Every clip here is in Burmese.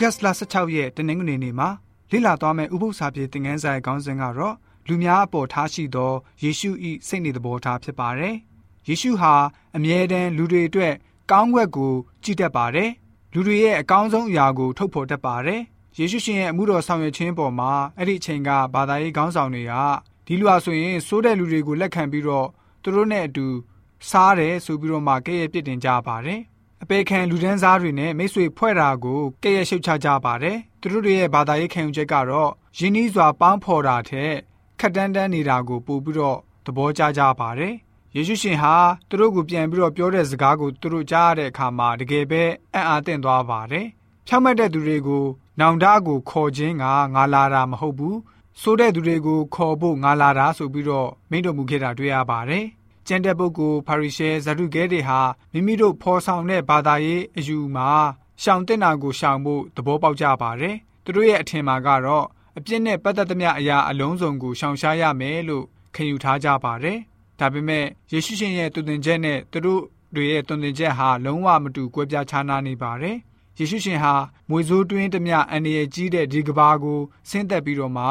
ဂတ်စ်လ16ရက်တနင်္ဂနွေနေ့မှာလေ့လာသွားမယ့်ဥပုသ္စာပြေသင်ခန်းစာရဲ့ခေါင်းစဉ်ကတော့လူများအပေါ်ထားရှိသောယေရှု၏စိတ်နေသဘောထားဖြစ်ပါတယ်။ယေရှုဟာအမြဲတမ်းလူတွေအတွက်ကောင်းွက်ကိုကြည်တတ်ပါတယ်။လူတွေရဲ့အကောင်းဆုံးအရာကိုထုတ်ဖော်တတ်ပါတယ်။ယေရှုရှင်ရဲ့အမှုတော်ဆောင်ရွက်ခြင်းပေါ်မှာအဲ့ဒီအချိန်ကဘာသာရေးခေါင်းဆောင်တွေကဒီလူဟာဆိုရင်စိုးတဲ့လူတွေကိုလက်ခံပြီးတော့သူတို့နဲ့အတူစားတယ်ဆိုပြီးတော့မှကဲ့ရဲ့ပြစ်တင်ကြပါတယ်။ အပေခံလူဒန်းစားတွေနဲ့မိတ်ဆွေဖွဲ့တာကိုကဲ့ရဲ့ရှုတ်ချကြပါတယ်သူတို့တွေရဲ့ဘာသာရေးခံယူချက်ကတော့ယင်းနှီးစွာပေါင်းဖော်တာထက်ခက်တန်းတန်းနေတာကိုပို့ပြီးတော့သဘောကျကြပါတယ်ယေရှုရှင်ဟာသူတို့ကိုပြန်ပြီးတော့ပြောတဲ့စကားကိုသူတို့ကြားရတဲ့အခါမှာတကယ်ပဲအံ့အားသင့်သွားပါတယ်ဖြောက်မှတ်တဲ့သူတွေကိုနောင်တကိုခေါ်ခြင်းကငါလာတာမဟုတ်ဘူးဆိုတဲ့သူတွေကိုခေါ်ဖို့ငါလာတာဆိုပြီးတော့မိန့်တော်မူခဲ့တာတွေ့ရပါတယ် ကျန်တဲ့ပုဂ္ဂိုလ်ဖာရိရှဲဇဒုကဲတွေဟာမိမိတို့ဖော်ဆောင်တဲ့ဘာသာရေးအယူမှာရှောင်တင်တာကိုရှောင်ဖို့သဘောပေါက်ကြပါတယ်။သူတို့ရဲ့အထင်မှာကတော့အပြစ်နဲ့ပတ်သက်သမျှအရာအလုံးစုံကိုရှောင်ရှားရမယ်လို့ခံယူထားကြပါတယ်။ဒါပေမဲ့ယေရှုရှင်ရဲ့တုန်သင်ချက်နဲ့သူတို့တွေရဲ့တုန်သင်ချက်ဟာလုံးဝမတူကွဲပြားခြားနားနေပါတယ်။ယေရှုရှင်ဟာမွေဆိုးတွင်းသမျှအန္တရာယ်ကြီးတဲ့ဒီကဘာကိုဆင်းသက်ပြီးတော့မှ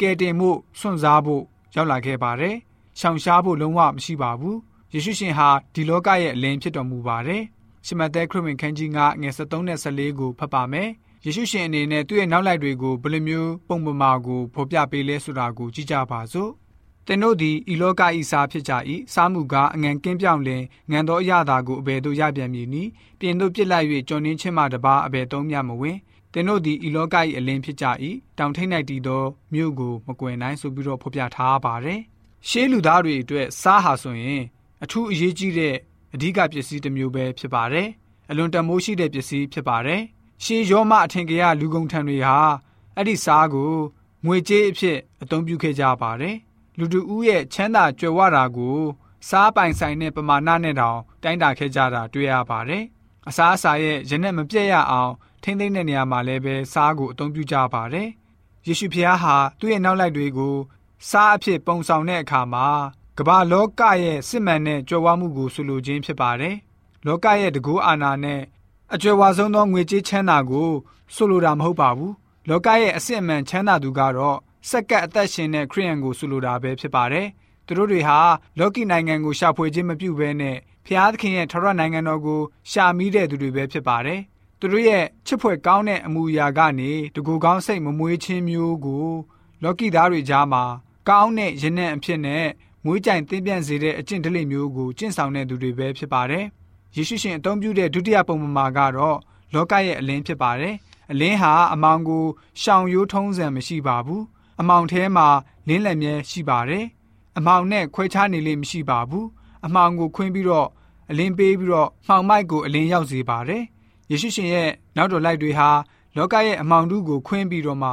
ကယ်တင်မှုစွန့်စားဖို့ရောက်လာခဲ့ပါတယ်။ ရှောင်ရှားဖို့လုံးဝမရှိပါဘူးယေရှုရှင်ဟာဒီလောကရဲ့အလင်းဖြစ်တော်မူပါတယ်ရှမသက်ခရစ်ဝင်ခန်းကြီး9ငွေ73နဲ့14ကိုဖတ်ပါမယ်ယေရှုရှင်အနေနဲ့သူ့ရဲ့နောက်လိုက်တွေကိုဘယ်လိုမျိုးပုံပမာကိုဖော်ပြပေးလဲဆိုတာကိုကြည့်ကြပါစို့သင်တို့သည်ဤလောကဤစားဖြစ်ကြ၏စားမှုကားအငံကင်းပြောင်းလင်ငံသောအရသာကိုအဘယ်သို့ရပြန်မည်နည်းပြင်သို့ပြစ်လိုက်၍ကြော်နှင်းချင်းမှတပါအဘယ်သုံးမြမဝင်သင်တို့သည်ဤလောက၏အလင်းဖြစ်ကြ၏တောင်ထိပ်၌တည်သောမြို့ကိုမကွယ်နိုင်ဆိုပြီးတော့ဖော်ပြထားပါတယ် ရှေးလူသားတွေအတွက်စားဟာဆိုရင်အထူးအရေးကြီးတဲ့အဓိကပစ္စည်းတစ်မျိုးပဲဖြစ်ပါတယ်။အလွန်တမိုးရှိတဲ့ပစ္စည်းဖြစ်ပါတယ်။ရှေးရောမအထင်ကရလူကုန်ထံတွေဟာအဲ့ဒီစားကိုငွေကြေးအဖြစ်အသုံးပြုခဲ့ကြပါတယ်။လူတူဦးရဲ့ချမ်းသာကြွယ်ဝတာကိုစားပိုင်ဆိုင်တဲ့ပမာဏနဲ့တောင်တိုင်းတာခဲ့ကြတာတွေ့ရပါတယ်။အစားအစာရဲ့ရနက်မပြတ်ရအောင်ထိမ့်သိမ့်တဲ့နေရာမှာလည်းပဲစားကိုအသုံးပြုကြပါတယ်။ယေရှုဖျားဟာသူ့ရဲ့နောက်လိုက်တွေကို စားအဖြစ်ပုံဆောင်တဲ့အခါမှာကမ္ဘာလောကရဲ့စစ်မှန်တဲ့ကြွယ်ဝမှုကိုဆိုလိုခြင်းဖြစ်ပါတယ်။လောကရဲ့တကူအာဏာနဲ့အကြွယ်ဝဆုံးသောငွေကြေးချမ်းသာကိုဆိုလိုတာမဟုတ်ပါဘူး။လောကရဲ့အစစ်အမှန်ချမ်းသာသူကတော့စက္ကပ်အသက်ရှင်တဲ့ခရိယန်ကိုဆိုလိုတာပဲဖြစ်ပါတယ်။သူတို့တွေဟာလောကီနိုင်ငံကိုရှာဖွေခြင်းမပြုဘဲနဲ့ဖျားသခင်ရဲ့ထရနိုင်ငံတော်ကိုရှာမိတဲ့သူတွေပဲဖြစ်ပါတယ်။သူတို့ရဲ့ချစ်ဖွယ်ကောင်းတဲ့အမှုရာကနေတကူကောင်းစိတ်မမွေးခြင်းမျိုးကိုလောကီသားတွေကြားမှာ ကောင်းတဲ့ရနံ့အဖြစ်နဲ့မွေးကြိုင်သင်ပြန့်စေတဲ့အကျင့်ဓလေ့မျိုးကိုကျင့်ဆောင်တဲ့သူတွေပဲဖြစ်ပါတယ်။ယေရှုရှင်အသုံးပြုတဲ့ဒုတိယပုံပမာကတော့လောကရဲ့အလင်းဖြစ်ပါတယ်။အလင်းဟာအမောင်ကိုရှောင်ရိုးထုံးစံမရှိပါဘူး။အမောင်ထဲမှာလင်းလက်မြဲရှိပါတယ်။အမောင်နဲ့ခွဲခြားနေလိမ့်မရှိပါဘူး။အမောင်ကိုခွင်းပြီးတော့အလင်းပေးပြီးတော့မှောင်မိုက်ကိုအလင်းရောက်စေပါတယ်။ယေရှုရှင်ရဲ့နောက်တော်လိုက်တွေဟာလောကရဲ့အမောင်တုကိုခွင်းပြီးတော့မှ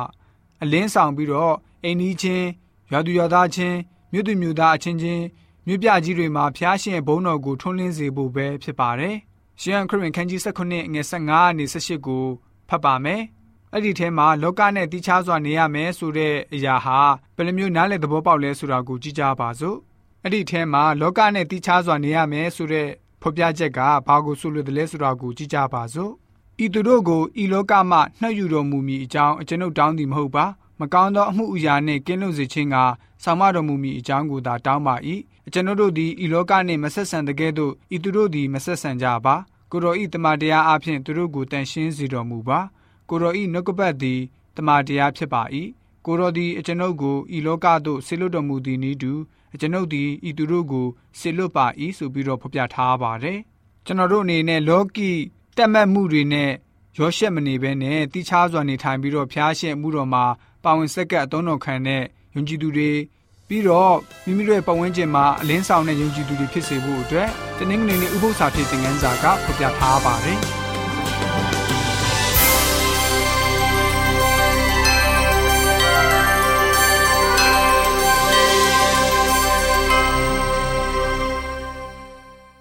အလင်းဆောင်ပြီးတော့အိမ်ကြီးချင်း ရွာသူရွာသားချင်းမြို့သူမြို့သားအချင်းချင်းမြို့ပြကြီးတွေမှာဖျားရှင်ဘုန်းတော်ကိုထွန်းလင်းစေဖို့ပဲဖြစ်ပါတယ်။ရှင်ခရစ်ခန်းကြီး19ငွေ15နေ18ကိုဖတ်ပါမယ်။အဲ့ဒီထဲမှာလောကနဲ့တိချားစွာနေရမယ်ဆိုတဲ့အရာဟာဘယ်လိုမျိုးနားလည်သဘောပေါက်လဲဆိုတာကိုကြည့်ကြပါစို့။အဲ့ဒီထဲမှာလောကနဲ့တိချားစွာနေရမယ်ဆိုတဲ့ဖော်ပြချက်ကဘာကိုဆိုလိုတယ်လဲဆိုတာကိုကြည့်ကြပါစို့။ဤသူတို့ကိုဤလောကမှနှှက်ယူတော်မူမည်အကြောင်းအကျွန်ုပ်တောင်းသည်မဟုတ်ပါ။ မကောင်းသောအမှုအရာနှင့်ကင်းလွတ်စေခြင်းကဆောင်မတော်မူမည်အကြောင်းကိုသာတောင်းပါ၏အကျွန်ုပ်တို့သည်ဤလောကနှင့်မဆက်ဆံတကဲ့သို့ဤသူတို့သည်မဆက်ဆံကြပါကိုတော်ဤတမန်တရားအဖြစ်သူတို့ကိုတန်ရှင်းစေတော်မူပါကိုတော်ဤနှုတ်ကပတ်သည်တမန်တရားဖြစ်ပါ၏ကိုတော်သည်အကျွန်ုပ်ကိုဤလောကသို့ဆေလွတ်တော်မူသည်နည်းတူအကျွန်ုပ်သည်ဤသူတို့ကိုဆေလွတ်ပါ၏ဆိုပြီးတော့ဖော်ပြထားပါတယ်ကျွန်တော်တို့အနေနဲ့လောကီတက်မှတ်မှုတွေနဲ့ရောရှက်မနေဘဲနဲ့တိချားစွာနေထိုင်ပြီးတော့ဖျားရှင်မှုတော်မှာ ပါဝင်ဆက်ကပ်အသုံးတော်ခံတဲ့ယုံကြည်သူတွေပြီးတော့မိမိတို့ရဲ့ပတ်ဝန်းကျင်မှာအလင်းဆောင်တဲ့ယုံကြည်သူတွေဖြစ်စေဖို့အတွက်တနင်္ဂနွေနေ့ဥပုသ္စာဖြစ်တဲ့ငန်းစာကဖော်ပြထားပါတယ်။